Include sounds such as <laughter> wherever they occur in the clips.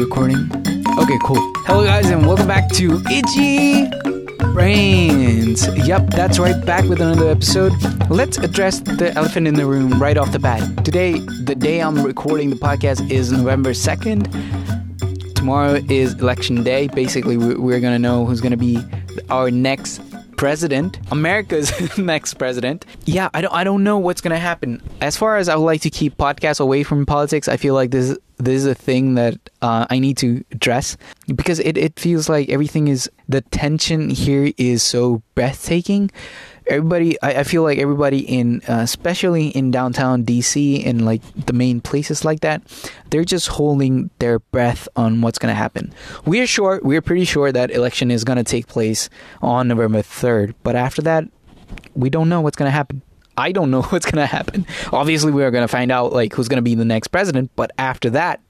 recording? Okay, cool. Hello, guys, and welcome back to Itchy Brains. Yep, that's right, back with another episode. Let's address the elephant in the room right off the bat. Today, the day I'm recording the podcast is November 2nd. Tomorrow is election day. Basically, we- we're gonna know who's gonna be our next president, America's <laughs> next president. Yeah, I don't I don't know what's gonna happen. As far as I would like to keep podcasts away from politics, I feel like this this is a thing that uh, I need to address because it, it feels like everything is the tension here is so breathtaking. Everybody, I, I feel like everybody in, uh, especially in downtown DC and like the main places like that, they're just holding their breath on what's gonna happen. We're sure, we're pretty sure that election is gonna take place on November third, but after that, we don't know what's gonna happen. I don't know <laughs> what's gonna happen. Obviously, we are gonna find out like who's gonna be the next president, but after that,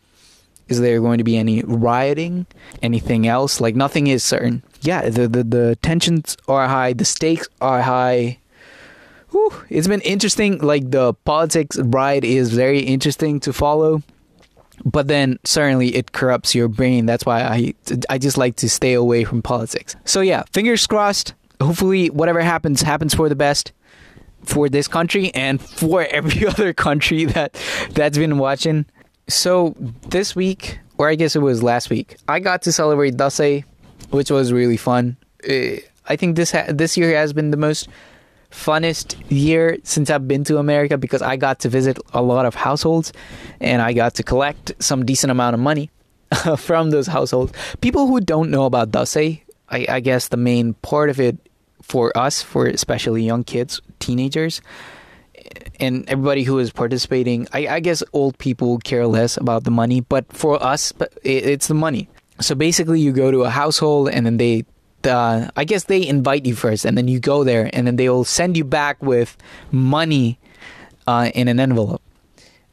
is there going to be any rioting? Anything else? Like nothing is certain. Yeah, the the, the tensions are high, the stakes are high. Whew, it's been interesting. Like the politics ride is very interesting to follow, but then certainly it corrupts your brain. That's why I I just like to stay away from politics. So yeah, fingers crossed. Hopefully, whatever happens happens for the best for this country and for every <laughs> other country that that's been watching. So this week, or I guess it was last week, I got to celebrate Dasei, which was really fun. Uh, I think this ha- this year has been the most funnest year since I've been to America because I got to visit a lot of households and I got to collect some decent amount of money <laughs> from those households. People who don't know about Dasei, I, I guess the main part of it for us, for especially young kids, teenagers, and everybody who is participating, I, I guess old people care less about the money, but for us, it, it's the money. So basically, you go to a household, and then they, uh, I guess they invite you first, and then you go there, and then they will send you back with money uh, in an envelope.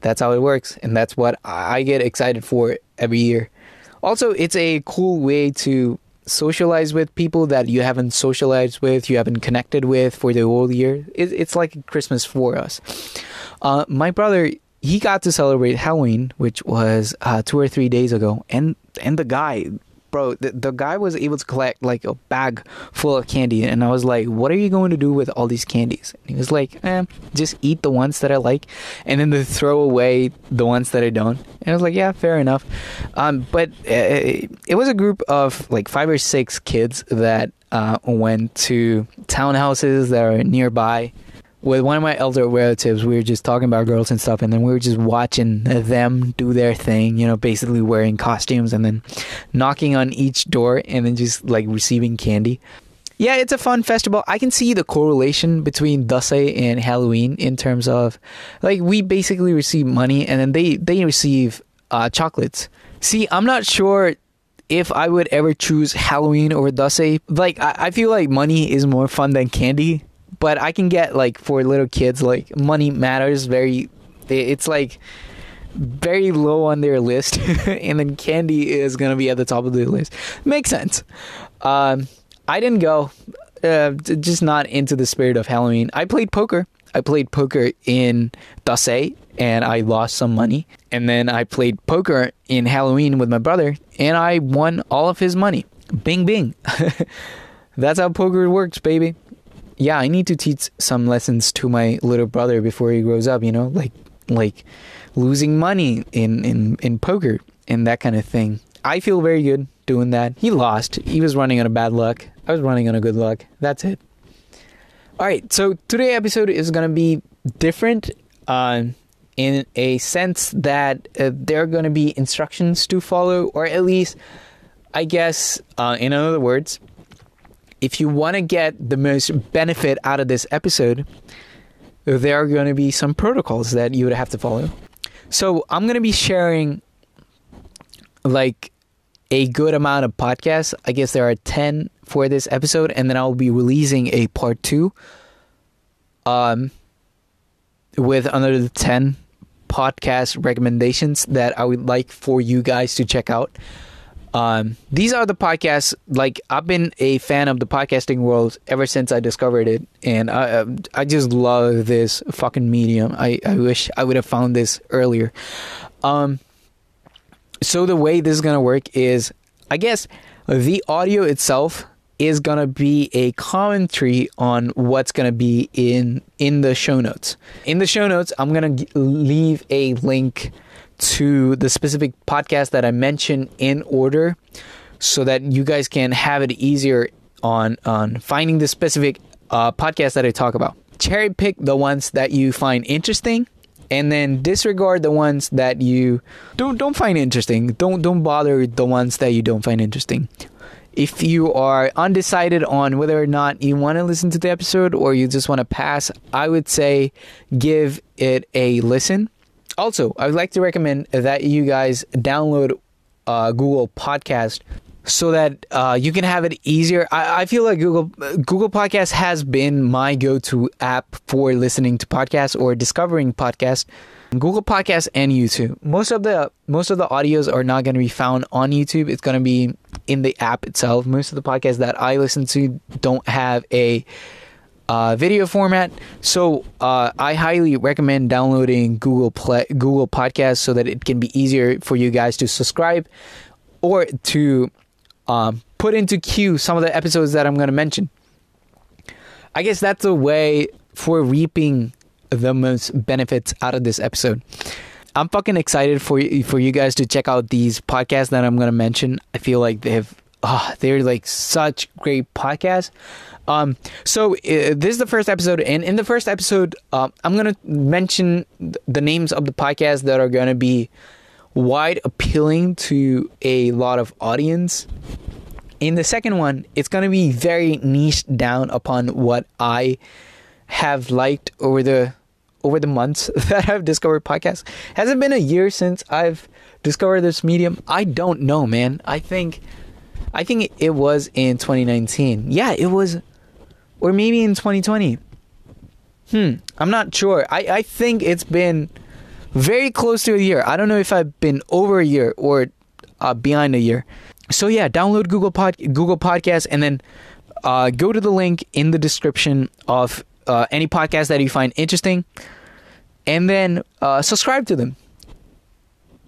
That's how it works, and that's what I get excited for every year. Also, it's a cool way to socialize with people that you haven't socialized with, you haven't connected with for the whole year. It's like Christmas for us. Uh, my brother, he got to celebrate Halloween, which was uh, two or three days ago, and and the guy, bro, the, the guy was able to collect like a bag full of candy, and I was like, "What are you going to do with all these candies?" And he was like, eh, "Just eat the ones that I like, and then throw away the ones that I don't." And I was like, "Yeah, fair enough." Um, but uh, it was a group of like five or six kids that uh, went to townhouses that are nearby with one of my elder relatives, we were just talking about girls and stuff, and then we were just watching them do their thing, you know, basically wearing costumes and then knocking on each door and then just like receiving candy. Yeah, it's a fun festival. I can see the correlation between Dasei and Halloween in terms of like we basically receive money and then they they receive uh, chocolates. See, I'm not sure if I would ever choose Halloween over Dasei. Like I, I feel like money is more fun than candy but I can get like for little kids, like money matters very. It's like very low on their list, <laughs> and then candy is gonna be at the top of the list. Makes sense. Um, I didn't go, uh, just not into the spirit of Halloween. I played poker. I played poker in Dasei, and I lost some money. And then I played poker in Halloween with my brother, and I won all of his money. Bing, bing. <laughs> That's how poker works, baby yeah, I need to teach some lessons to my little brother before he grows up, you know, like like losing money in in in poker and that kind of thing. I feel very good doing that. He lost. He was running on a bad luck. I was running on a good luck. That's it. All right, so today episode is going to be different uh, in a sense that uh, there are going to be instructions to follow or at least I guess uh, in other words, if you want to get the most benefit out of this episode, there are going to be some protocols that you would have to follow. So I'm going to be sharing like a good amount of podcasts. I guess there are 10 for this episode, and then I'll be releasing a part two um, with another 10 podcast recommendations that I would like for you guys to check out. Um, these are the podcasts. Like I've been a fan of the podcasting world ever since I discovered it, and I I just love this fucking medium. I I wish I would have found this earlier. Um, so the way this is gonna work is, I guess, the audio itself is gonna be a commentary on what's gonna be in in the show notes. In the show notes, I'm gonna g- leave a link to the specific podcast that I mentioned in order, so that you guys can have it easier on on finding the specific uh, podcast that I talk about. Cherry pick the ones that you find interesting and then disregard the ones that you don't don't find interesting. Don't don't bother the ones that you don't find interesting. If you are undecided on whether or not you want to listen to the episode or you just want to pass, I would say give it a listen. Also, I would like to recommend that you guys download uh, Google Podcast so that uh, you can have it easier. I, I feel like Google Google Podcast has been my go-to app for listening to podcasts or discovering podcasts. Google Podcasts and YouTube. Most of the most of the audios are not going to be found on YouTube. It's going to be in the app itself. Most of the podcasts that I listen to don't have a uh, video format. So uh, I highly recommend downloading Google Play, Google Podcasts so that it can be easier for you guys to subscribe or to um, put into queue some of the episodes that I'm going to mention. I guess that's a way for reaping the most benefits out of this episode. I'm fucking excited for you, for you guys to check out these podcasts that I'm going to mention. I feel like they have oh, they're like such great podcasts. Um, so uh, this is the first episode, and in the first episode, uh, I'm gonna mention the names of the podcasts that are gonna be wide appealing to a lot of audience. In the second one, it's gonna be very niche down upon what I have liked over the over the months <laughs> that I've discovered podcasts. Has it been a year since I've discovered this medium? I don't know, man. I think I think it was in 2019. Yeah, it was or maybe in 2020. Hmm, I'm not sure. I, I think it's been very close to a year. I don't know if I've been over a year or uh, behind a year. So yeah, download Google Pod Google Podcast and then uh, go to the link in the description of uh, any podcast that you find interesting, and then uh, subscribe to them.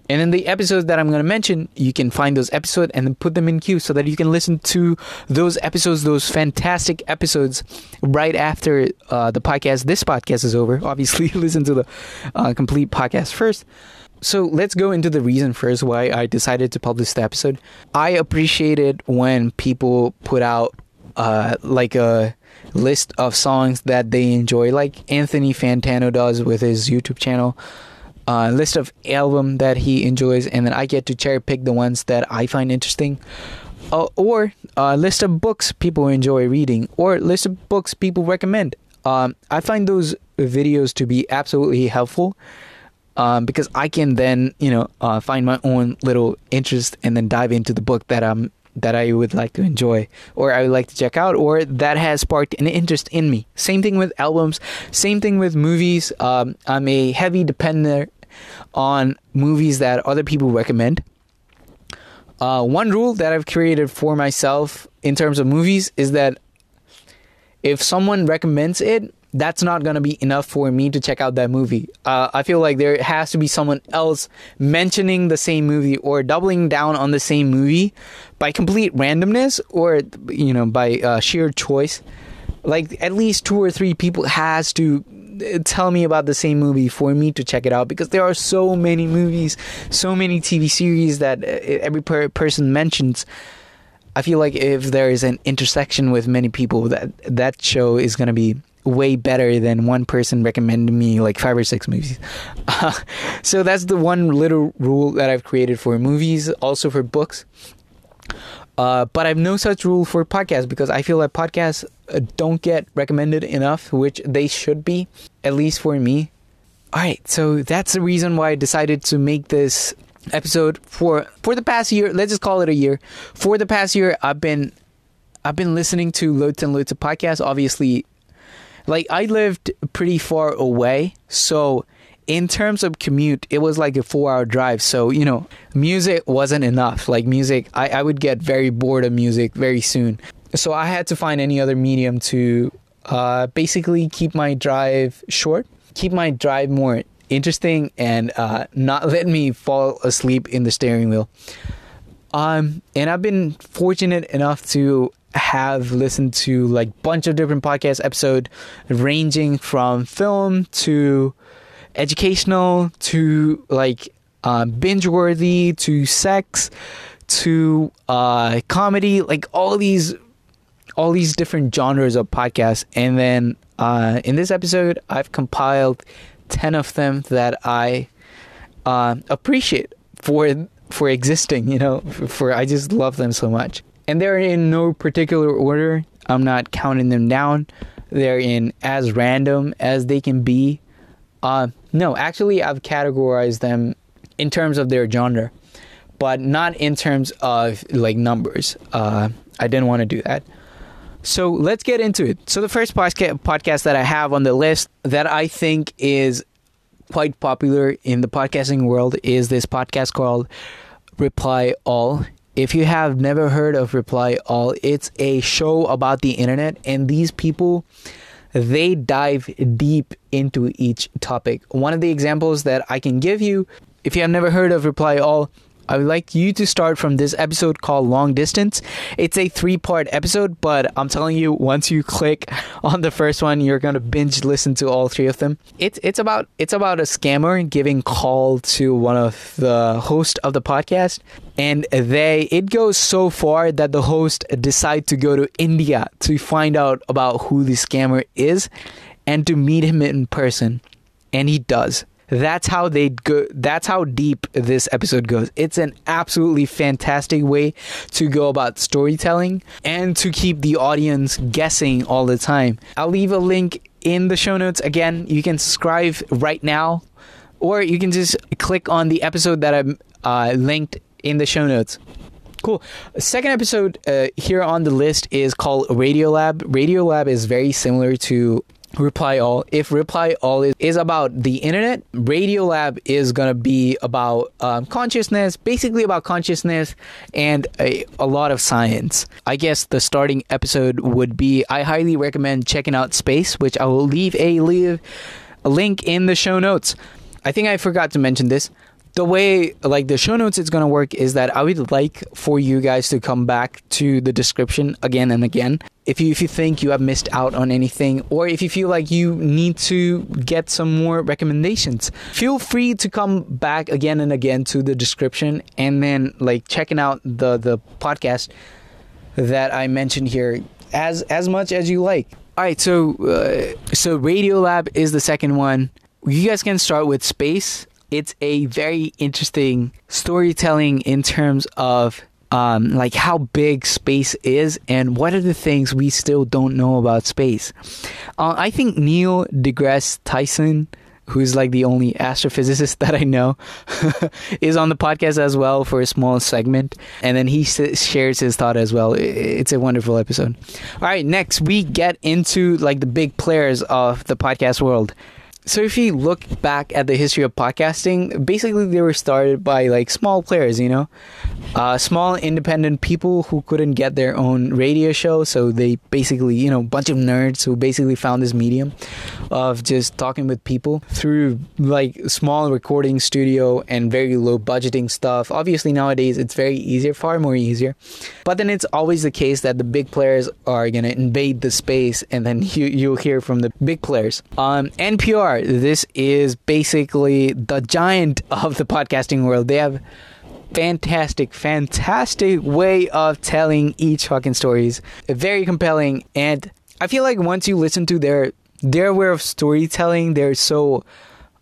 And in the episodes that I'm going to mention, you can find those episodes and then put them in queue so that you can listen to those episodes, those fantastic episodes, right after uh, the podcast. This podcast is over. <laughs> Obviously, <laughs> listen to the uh, complete podcast first. So let's go into the reason first why I decided to publish the episode. I appreciate it when people put out uh, like a list of songs that they enjoy, like Anthony Fantano does with his YouTube channel uh, list of album that he enjoys, and then I get to cherry pick the ones that I find interesting. Uh, or a list of books people enjoy reading, or list of books people recommend. Um, I find those videos to be absolutely helpful um, because I can then, you know, uh, find my own little interest and then dive into the book that I'm that I would like to enjoy or I would like to check out or that has sparked an interest in me. Same thing with albums, same thing with movies. Um, I'm a heavy dependent on movies that other people recommend. Uh, one rule that I've created for myself in terms of movies is that if someone recommends it, that's not going to be enough for me to check out that movie. Uh, I feel like there has to be someone else mentioning the same movie or doubling down on the same movie by complete randomness or you know by uh, sheer choice. Like at least two or three people has to tell me about the same movie for me to check it out because there are so many movies, so many TV series that uh, every per- person mentions. I feel like if there is an intersection with many people, that that show is gonna be way better than one person recommending me like five or six movies. Uh, <laughs> so that's the one little rule that I've created for movies, also for books. Uh, but I have no such rule for podcasts because I feel that podcasts uh, don't get recommended enough, which they should be, at least for me. All right, so that's the reason why I decided to make this episode for for the past year. Let's just call it a year. For the past year, I've been I've been listening to loads and loads of podcasts. Obviously, like I lived pretty far away, so in terms of commute, it was like a four hour drive. So, you know, music wasn't enough. Like, music, I, I would get very bored of music very soon. So, I had to find any other medium to uh, basically keep my drive short, keep my drive more interesting and uh, not let me fall asleep in the steering wheel. Um, and I've been fortunate enough to have listened to like bunch of different podcast episode ranging from film to educational to like uh, binge worthy to sex to uh, comedy like all these all these different genres of podcasts. And then uh, in this episode i've compiled 10 of them that i uh, appreciate for for existing you know for, for i just love them so much. And they're in no particular order. I'm not counting them down. They're in as random as they can be uh, no actually i've categorized them in terms of their genre but not in terms of like numbers uh, i didn't want to do that so let's get into it. So the first podca- podcast that I have on the list that I think is quite popular in the podcasting world is this podcast called Reply All. If you have never heard of Reply All, it's a show about the internet and these people they dive deep into each topic. One of the examples that I can give you if you have never heard of Reply All, I would like you to start from this episode called Long Distance. It's a three part episode, but I'm telling you, once you click <laughs> on the first one, you're gonna binge listen to all three of them. It's it's about it's about a scammer giving call to one of the host of the podcast, and they it goes so far that the host decide to go to India to find out about who the scammer is and to meet him in person. And he does. That's how they go that's how deep this episode goes. It's an absolutely fantastic way to go about storytelling and to keep the audience guessing all the time. I'll leave a link in the show notes. Again you can subscribe right now or you can just click on the episode that i'm uh, linked in the show notes Cool. Second episode uh, here on the list is called Radiolab. Radiolab is very similar to Reply All. If Reply All is, is about the internet, Radiolab is going to be about um, consciousness, basically about consciousness and a, a lot of science. I guess the starting episode would be I highly recommend checking out Space, which I will leave a, leave a link in the show notes. I think I forgot to mention this the way like the show notes is going to work is that I would like for you guys to come back to the description again and again. If you if you think you have missed out on anything or if you feel like you need to get some more recommendations, feel free to come back again and again to the description and then like checking out the the podcast that I mentioned here as as much as you like. All right, so uh, so Radiolab is the second one. You guys can start with space it's a very interesting storytelling in terms of um, like how big space is and what are the things we still don't know about space. Uh, I think Neil deGrasse Tyson, who's like the only astrophysicist <laughs> that I know, <laughs> is on the podcast as well for a small segment, and then he shares his thought as well. It's a wonderful episode. All right, next we get into like the big players of the podcast world. So if you look back at the history of podcasting, basically they were started by like small players, you know, uh, small independent people who couldn't get their own radio show, so they basically, you know, bunch of nerds who basically found this medium of just talking with people through like small recording studio and very low budgeting stuff. Obviously nowadays it's very easier, far more easier, but then it's always the case that the big players are gonna invade the space, and then <laughs> you you'll hear from the big players. Um, NPR this is basically the giant of the podcasting world. They have fantastic, fantastic way of telling each fucking stories. Very compelling, and I feel like once you listen to their their way of storytelling, they're so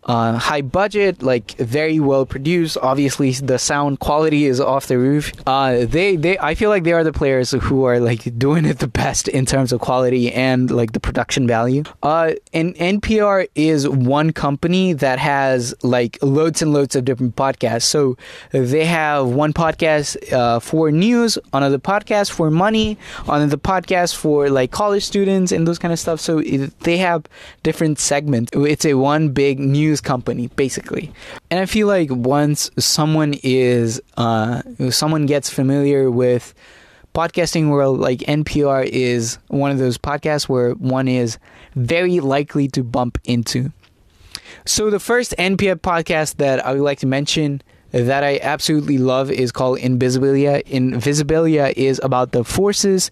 uh, high budget, like very well produced. Obviously, the sound quality is off the roof. Uh, they, they, I feel like they are the players who are like <laughs> doing it the best in terms of quality and like the production value. Uh, and NPR is one company that has like loads and loads of different podcasts. So they have one podcast uh, for news, another podcast for money, another podcast for like college students and those kind of stuff. So they have different segments. It's a one big news company, basically. And I feel like once someone is, uh, someone gets familiar with podcasting world, like NPR is one of those podcasts where one is very likely to bump into. So the first NPR podcast that I would like to mention that I absolutely love is called Invisibilia. Invisibilia is about the forces,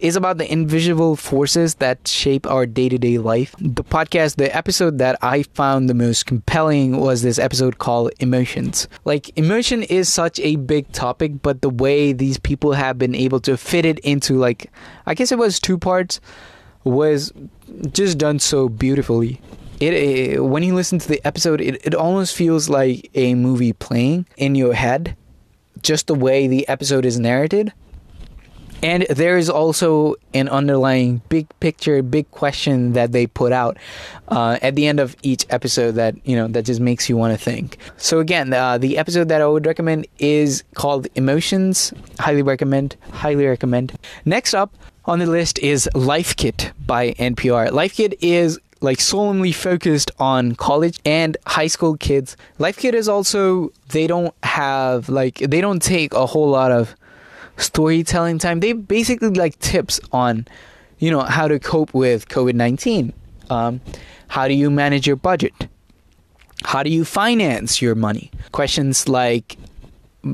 is about the invisible forces that shape our day to day life. The podcast, the episode that I found the most compelling was this episode called Emotions. Like, emotion is such a big topic, but the way these people have been able to fit it into, like, I guess it was two parts, was just done so beautifully it, when you listen to the episode it, it almost feels like a movie playing in your head just the way the episode is narrated. And there is also an underlying big picture big question that they put out uh, at the end of each episode that you know that just makes you want to think. So again uh, the episode that i would recommend is called emotions. Highly recommend highly recommend. Next up on the list is life kit by npr life kit is like solemnly focused on college and high school kids. Life Kit is also they don't have like they don't take a whole lot of storytelling time. They basically like tips on you know how to cope with COVID nineteen. Um, how do you manage your budget? How do you finance your money? Questions like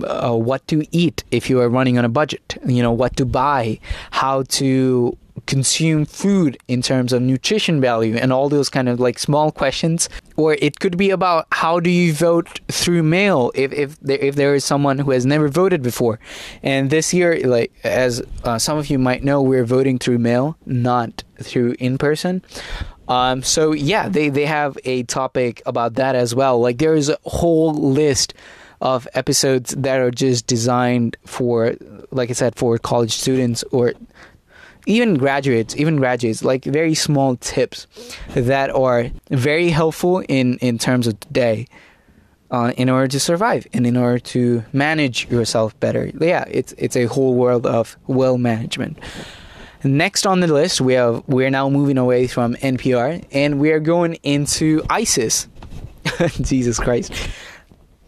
uh, what to eat if you are running on a budget, you know, what to buy, how to consume food in terms of nutrition value and all those kind of like small questions. Or it could be about how do you vote through mail if if there, if there is someone who has never voted before. And this year like as uh, some of you might know we're voting through mail not through in person. Um, so yeah they they have a topic about that as well. Like there is a whole list of episodes that are just designed for like i said for college students or even graduates, even graduates, like very small tips that are very helpful in in terms of today. Uh, in order to survive and in order to manage yourself better, yeah, it's it's a whole world of well management. Next on the list, we have we're now moving away from NPR and we are going into ISIS. <laughs> Jesus Christ,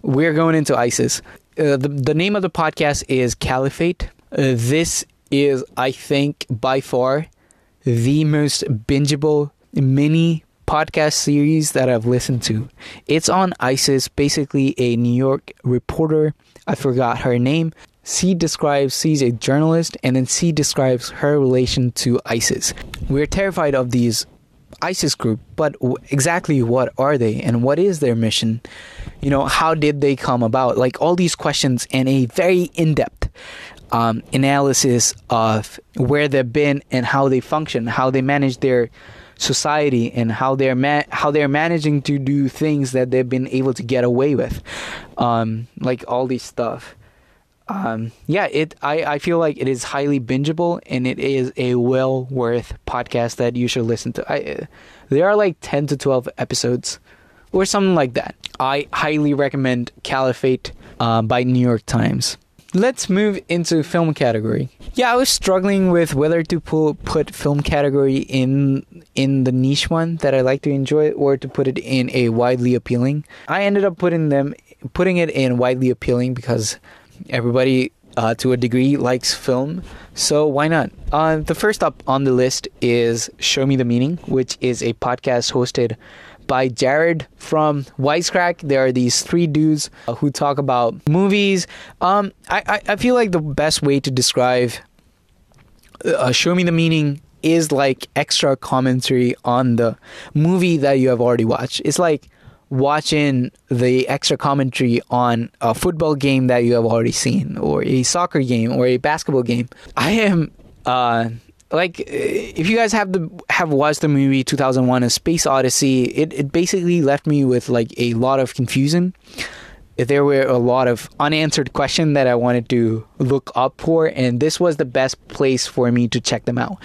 we're going into ISIS. Uh, the the name of the podcast is Caliphate. Uh, this is, I think, by far the most bingeable mini podcast series that I've listened to. It's on ISIS, basically a New York reporter. I forgot her name. She describes she's a journalist, and then she describes her relation to ISIS. We're terrified of these ISIS group, but exactly what are they, and what is their mission? You know, how did they come about? Like all these questions, and a very in depth um, analysis of where they've been and how they function, how they manage their society, and how they're ma- how they're managing to do things that they've been able to get away with, um, like all these stuff. Um, yeah, it. I, I feel like it is highly bingeable, and it is a well worth podcast that you should listen to. I, there are like ten to twelve episodes, or something like that. I highly recommend Caliphate uh, by New York Times. Let's move into film category. Yeah, I was struggling with whether to pull, put film category in in the niche one that I like to enjoy or to put it in a widely appealing. I ended up putting them putting it in widely appealing because everybody uh, to a degree likes film, so why not? Uh, the first up on the list is Show Me the Meaning, which is a podcast hosted by Jared from Wisecrack. There are these three dudes uh, who talk about movies. Um, I, I, I feel like the best way to describe uh, Show Me the Meaning is like extra commentary on the movie that you have already watched. It's like watching the extra commentary on a football game that you have already seen, or a soccer game, or a basketball game. I am. Uh, like uh, if you guys have the have watched the movie 2001 a space odyssey it, it basically left me with like a lot of confusion. There were a lot of unanswered questions that i wanted to look up for and this was the best place for me to check them out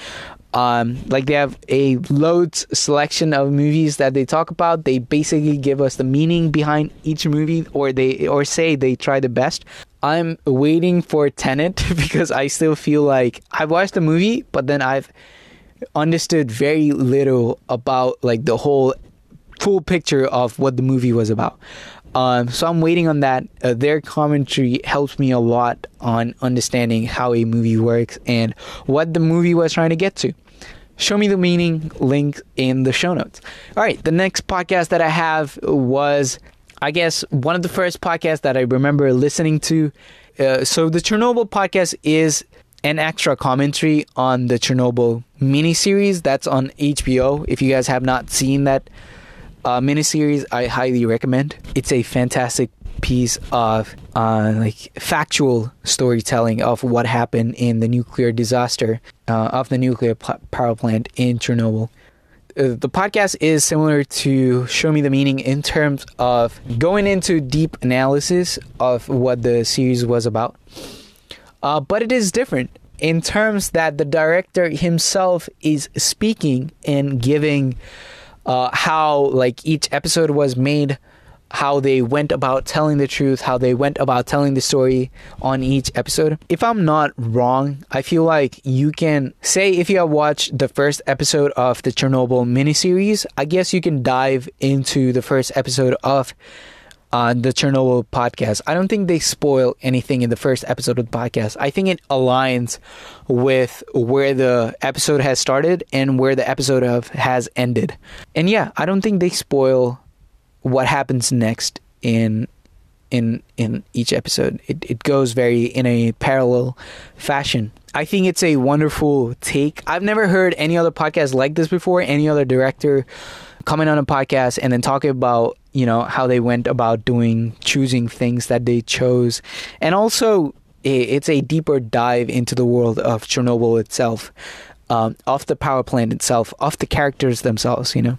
um, like they have a loads selection of movies that they talk about. They basically give us the meaning behind each movie or they or say they try the best. I'm waiting for tenet <laughs> because i still feel like i've watched the movie but then i've understood very little about like the whole full picture of what the movie was about um, so I'm waiting on that. Uh, their commentary helps me a lot on understanding how a movie works and what the movie was trying to get to. Show Me the Meaning link in the show notes. All right, the next podcast that I have was, I guess, one of the first podcasts that I remember listening to. Uh, so the Chernobyl podcast is an extra commentary on the Chernobyl miniseries that's on HBO. If you guys have not seen that uh, miniseries, I highly recommend. It's a fantastic piece of uh, like factual storytelling of what happened in the nuclear disaster uh, of the nuclear power plant in Chernobyl. Uh, the podcast is similar to Show Me the Meaning in terms of going into deep analysis of what the series was about. Uh, but it is different in terms that the director himself is speaking and giving uh, how like each episode was made how they went about telling the truth, how they went about telling the story on each episode. If I'm not wrong, I feel like you can say if you have watched the first episode of the Chernobyl miniseries, I guess you can dive into the first episode of uh, the Chernobyl podcast. I don't think they spoil anything in the first episode of the podcast. I think it aligns with where the episode has started and where the episode of has ended. And yeah, I don't think they spoil what happens next in in in each episode. It it goes very in a parallel fashion. I think it's a wonderful take. I've never heard any other podcast like this before. Any other director coming on a podcast and then talking about you know how they went about doing choosing things that they chose, and also it's a deeper dive into the world of Chernobyl itself, um, the power plant itself, of the characters themselves. You know.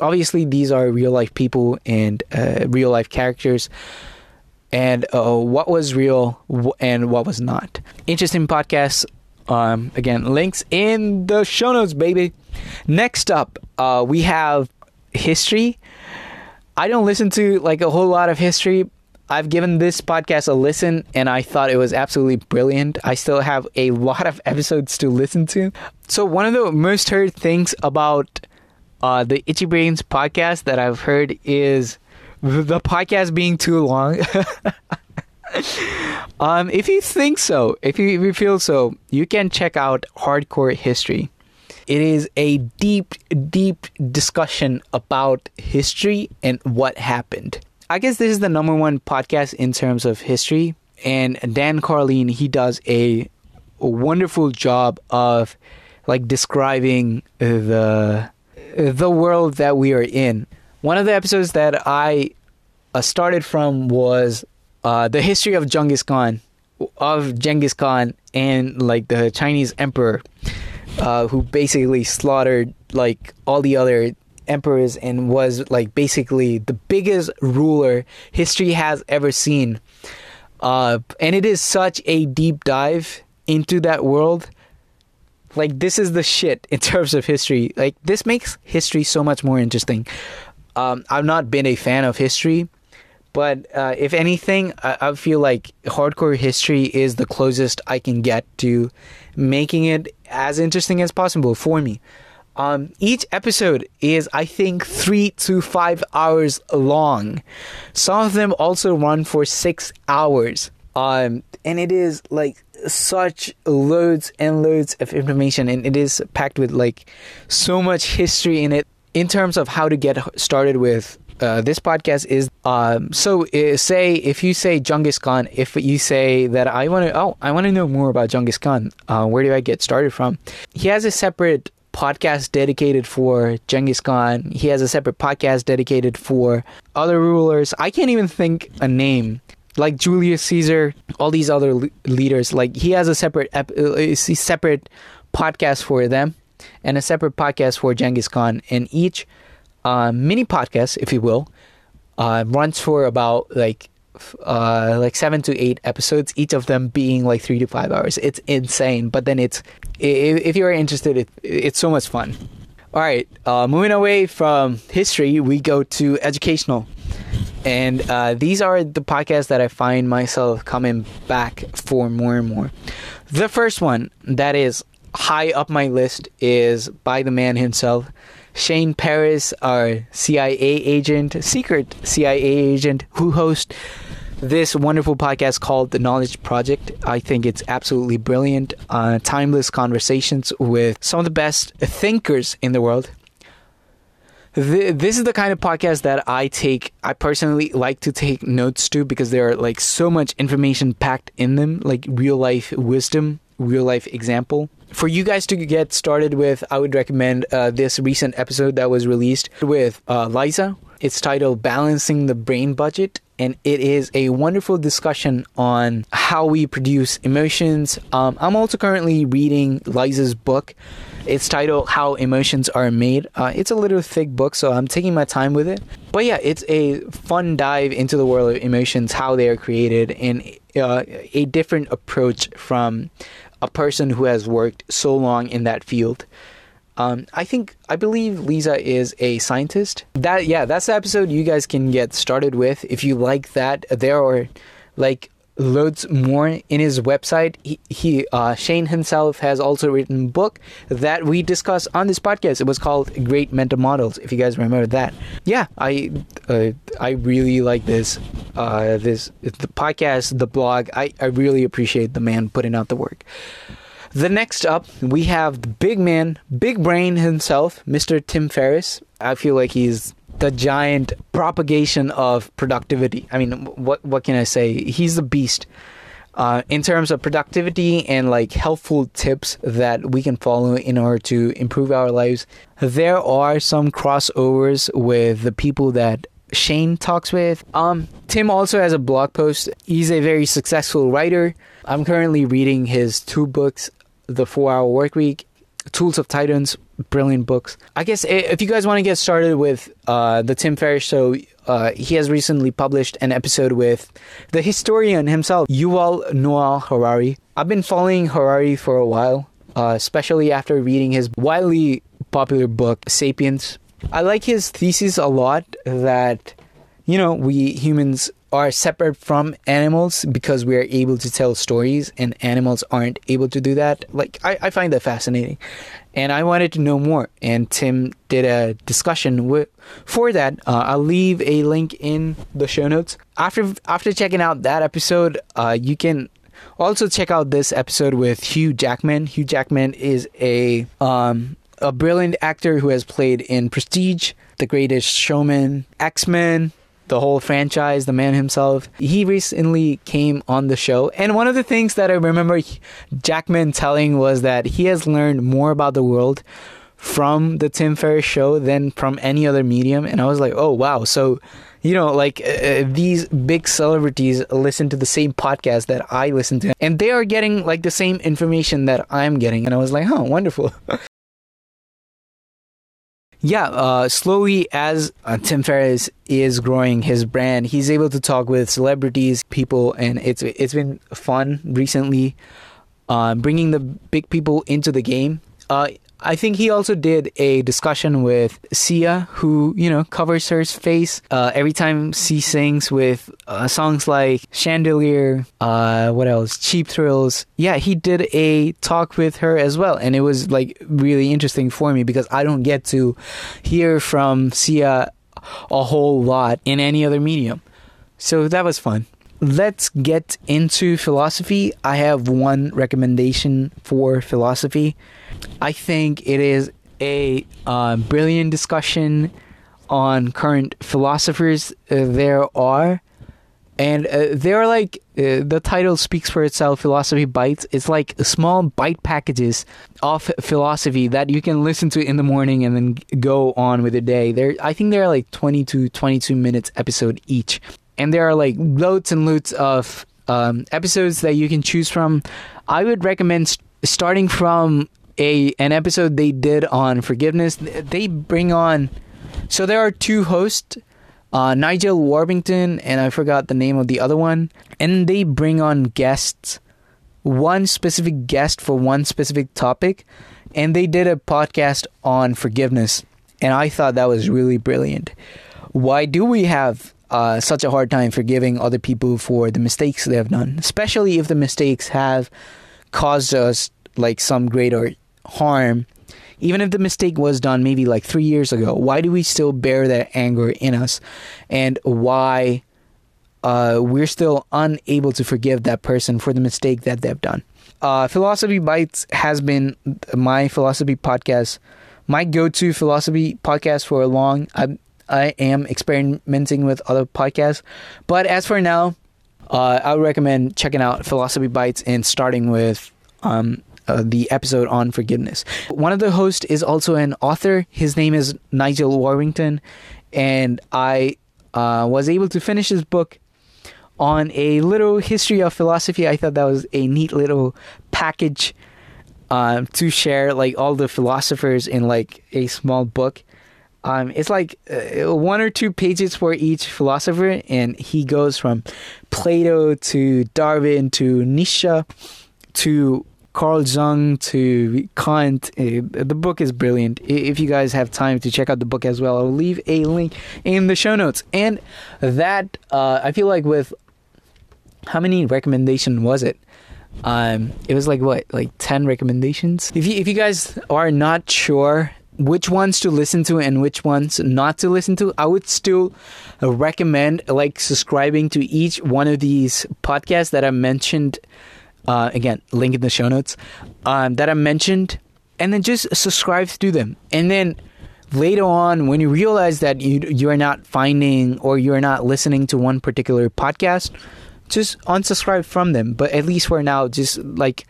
Obviously these are real life people and uh, real life characters. And uh, what was real and what was not. Interesting podcast. Um, again links in the show notes baby. Next up uh, we have history i don't listen to like a whole lot of history I've given this podcast a listen and I thought it was absolutely brilliant. I still have a lot of episodes to listen to. So, one of the most heard things about uh, the Itchy Brains podcast that I've heard is the podcast being too long. <laughs> um, if you think so, if you, if you feel so, you can check out Hardcore History. It is a deep, deep discussion about history and what happened. I guess this is the number one podcast in terms of history. And Dan Carlin, he does a, wonderful job of like describing the the world that we are in. One of the episodes that I uh, started from was uh, the history of Genghis Khan, of Genghis Khan, and like the Chinese emperor, uh, who basically slaughtered like all the other emperors and was like basically the biggest ruler history has ever seen. Uh, and it is such a deep dive into that world like this is the shit in <laughs> terms of history. Like this makes history so much more interesting. Um, I've not been a fan of history, but uh, if anything, I, I feel like hardcore history is the closest I can get to making it as interesting as possible for me. Um, each episode is, I think, three to five hours long. Some of them also run for six hours. Um, and it is like such loads and loads of information and it is packed with like so much history in it in terms of how to get started with uh, this podcast is um, so uh, say if you say Genghis Khan, if you say that I want to, oh, I want to know more about Genghis Khan, uh, where do I get started from? He has a separate podcast dedicated for Genghis Khan. He has a separate podcast dedicated for other rulers. I can't even think a name like Julius Caesar, all these other leaders, like he has a separate ep- a separate podcast for them and a separate podcast for Genghis Khan, and each uh, mini podcast, if you will, uh, runs for about like uh, like seven to eight episodes, each of them being like three to five hours. It's insane, but then it's if you're interested, it, it's so much fun. All right, uh, moving away from history, we go to educational. And uh, these are the podcasts that I find myself coming back for more and more. The first one that is high up my list is by the man himself, Shane Parrish, our CIA agent, secret CIA agent, who hosts this wonderful podcast called The Knowledge Project. I think it's absolutely brilliant. Uh, timeless conversations with some of the best thinkers in the world. Th- this is the kind of podcast that I take, I personally like to take notes to because there are like so much information packed in them, like real life wisdom, real life example. For you guys to get started with, I would recommend uh, this recent episode that was released with uh, Lisa. It's titled Balancing the Brain Budget and it is a wonderful discussion on how we produce emotions. Um, I'm also currently reading Lisa's book. It's titled How Emotions Are Made. Uh, it's a little thick book, so I'm taking my time with it. But yeah, it's a fun dive into the world of emotions, how they are created, and uh, a different approach from a person who has worked so long in that field. Um, I think I believe Lisa is a scientist. That yeah, that's the episode you guys can get started with if you like that. There are like loads more in his website. He, he uh, Shane himself has also written a book that we discussed on this podcast. It was called Great Mental Models. If you guys remember that, yeah, I uh, I really like this uh, this the podcast, the blog. I I really appreciate the man putting out the work. The next up, we have the big man, big brain himself, Mr. Tim Ferriss. I feel like he's the giant propagation of productivity. I mean, what what can I say? He's the beast. Uh, in terms of productivity and like helpful tips that we can follow in order to improve our lives, there are some crossovers with the people that Shane talks with. Um, Tim also has a blog post. He's a very successful writer. I'm currently reading his two books the Four Hour Work Week, Tools of Titans, brilliant books. I guess if you guys want to get started with uh, the Tim Ferriss show, uh, he has recently published an episode with the historian himself, Yuval Noah Harari. I've been following Harari for a while, uh, especially after reading his widely popular book, Sapiens. I like his thesis a lot that, you know, we humans are separate from animals because we are able to tell stories and animals aren't able to do that. Like, I, I find that fascinating. And I wanted to know more. And Tim did a discussion with, for that. Uh, I'll leave a link in the show notes. After after checking out that episode, uh, you can also check out this episode with Hugh Jackman. Hugh Jackman is a um, a brilliant actor who has played in Prestige, The Greatest Showman, X Men, the whole franchise, the man himself. He recently came on the show, and one of the things that I remember Jackman telling was that he has learned more about the world from the Tim Ferriss show than from any other medium. And I was like, oh wow, so you know, like uh, uh these big celebrities listen to the same podcast that I listen to, and they are getting like the same information that I'm getting. And I was like, huh, wonderful. <laughs> yeah, uh, slowly as uh, Tim Ferriss is growing his brand, he's able to talk with celebrities, people, and it's it's been fun recently, uh, bringing the big people into the game. I think he also did a discussion with Sia, who you know covers her face uh, every time she sings with uh, songs like Chandelier. Uh, what else? Cheap Thrills. Yeah, he did a talk with her as well, and it was like really interesting for me because I don't get to hear from Sia a whole lot in any other medium. So that was fun let's get into philosophy. I have one recommendation for philosophy. I think it is a uh, brilliant discussion on current philosophers uh, there are. And uh, they're like, uh, the title speaks for itself Philosophy Bites. It's like small bite packages of philosophy that you can listen to in the morning and then go on with the day. There, I think they're like 20 to 22 minutes episode each and there are like loads and loads of um, episodes that you can choose from. I would recommend st- starting from a an episode they did on forgiveness. They bring on so there are two hosts, uh, Nigel Warburton and I forgot the name of the other one, and they bring on guests, one specific guest for one specific topic, and they did a podcast on forgiveness, and I thought that was really brilliant. Why do we have uh, such a hard time forgiving other people for the mistakes they have done, especially if the mistakes have caused us like some greater harm. Even if the mistake was done maybe like three years ago, why do we still bear that anger in us? And why uh, we're still unable to forgive that person for the mistake that they've done. Uh, philosophy Bites has been my philosophy podcast, my go-to philosophy podcast for a long. I I am experimenting with other podcasts, but as for now, uh, I would recommend checking out Philosophy Bites and starting with um, uh, the episode on forgiveness. One of the hosts is also an author. His name is Nigel Warburton, and I uh, was able to finish his book on a little history of philosophy. I thought that was a neat little package um, to share, like all the philosophers in like a small book. Um, it's like uh, one or two pages for each philosopher, and he goes from Plato to Darwin to Nietzsche to Carl Jung to Kant. Uh, the book is brilliant. If you guys have time to check out the book as well, I'll leave a link in the show notes. And that, uh, I feel like with how many recommendation was it? Um, it was like what, like ten recommendations. If you if you guys are not sure which ones to listen to and which ones not to listen to, I would still recommend like subscribing to each one of these podcasts that I mentioned. Uh, again, link in the show notes um, that I mentioned, and then just subscribe to them. And then later on, when you realize that you you are not finding or you are not listening to one particular podcast, just unsubscribe from them. But at least for now, just like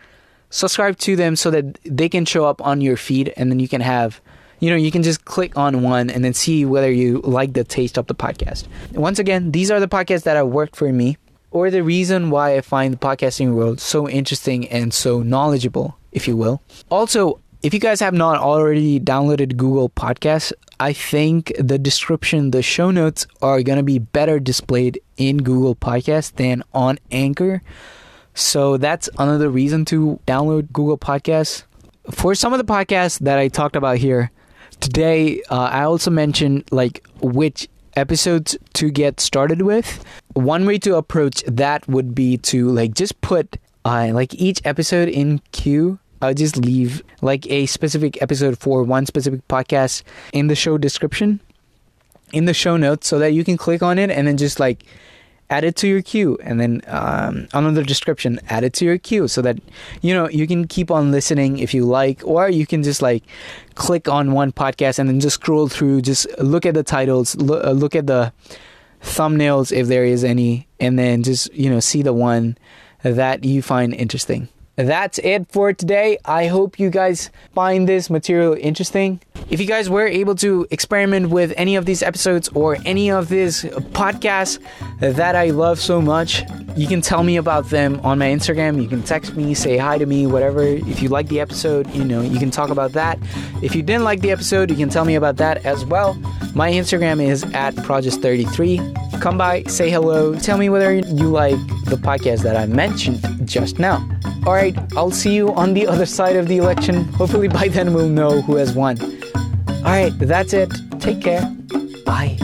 subscribe to them so that they can show up on your feed and then you can have you know you can just click on one and then see whether you like the taste of the podcast once again these are the podcasts that have worked for me or the reason why i find the podcasting world so interesting and so knowledgeable if you will also if you guys have not already downloaded google podcasts i think the description the show notes are going to be better displayed in google podcasts than on anchor so that's another reason to download Google Podcasts. For some of the podcasts that I talked about here today, uh, I also mentioned like which episodes to get started with. One way to approach that would be to like just put uh, like each episode in queue. I'll just leave like a specific episode for one specific podcast in the show description, in the show notes, so that you can click on it and then just like add it to your queue and then um, the description add it to your queue so that you know you can keep on listening if you like or you can just like click on one podcast and then just scroll through just look at the titles look, uh, look at the thumbnails if there is any and then just you know see the one that you find interesting that's it for today. I hope you guys find this material interesting. If you guys were able to experiment with any of these episodes or any of these podcasts that I love so much, you can tell me about them on my Instagram. You can text me, say hi to me, whatever. If you like the episode, you know, you can talk about that. If you didn't like the episode, you can tell me about that as well. My Instagram is at Project33. Come by, say hello, tell me whether you like the podcast that I mentioned just now. All right, I'll see you on the other side of the election. Hopefully, by then, we'll know who has won. All right, that's it. Take care. Bye.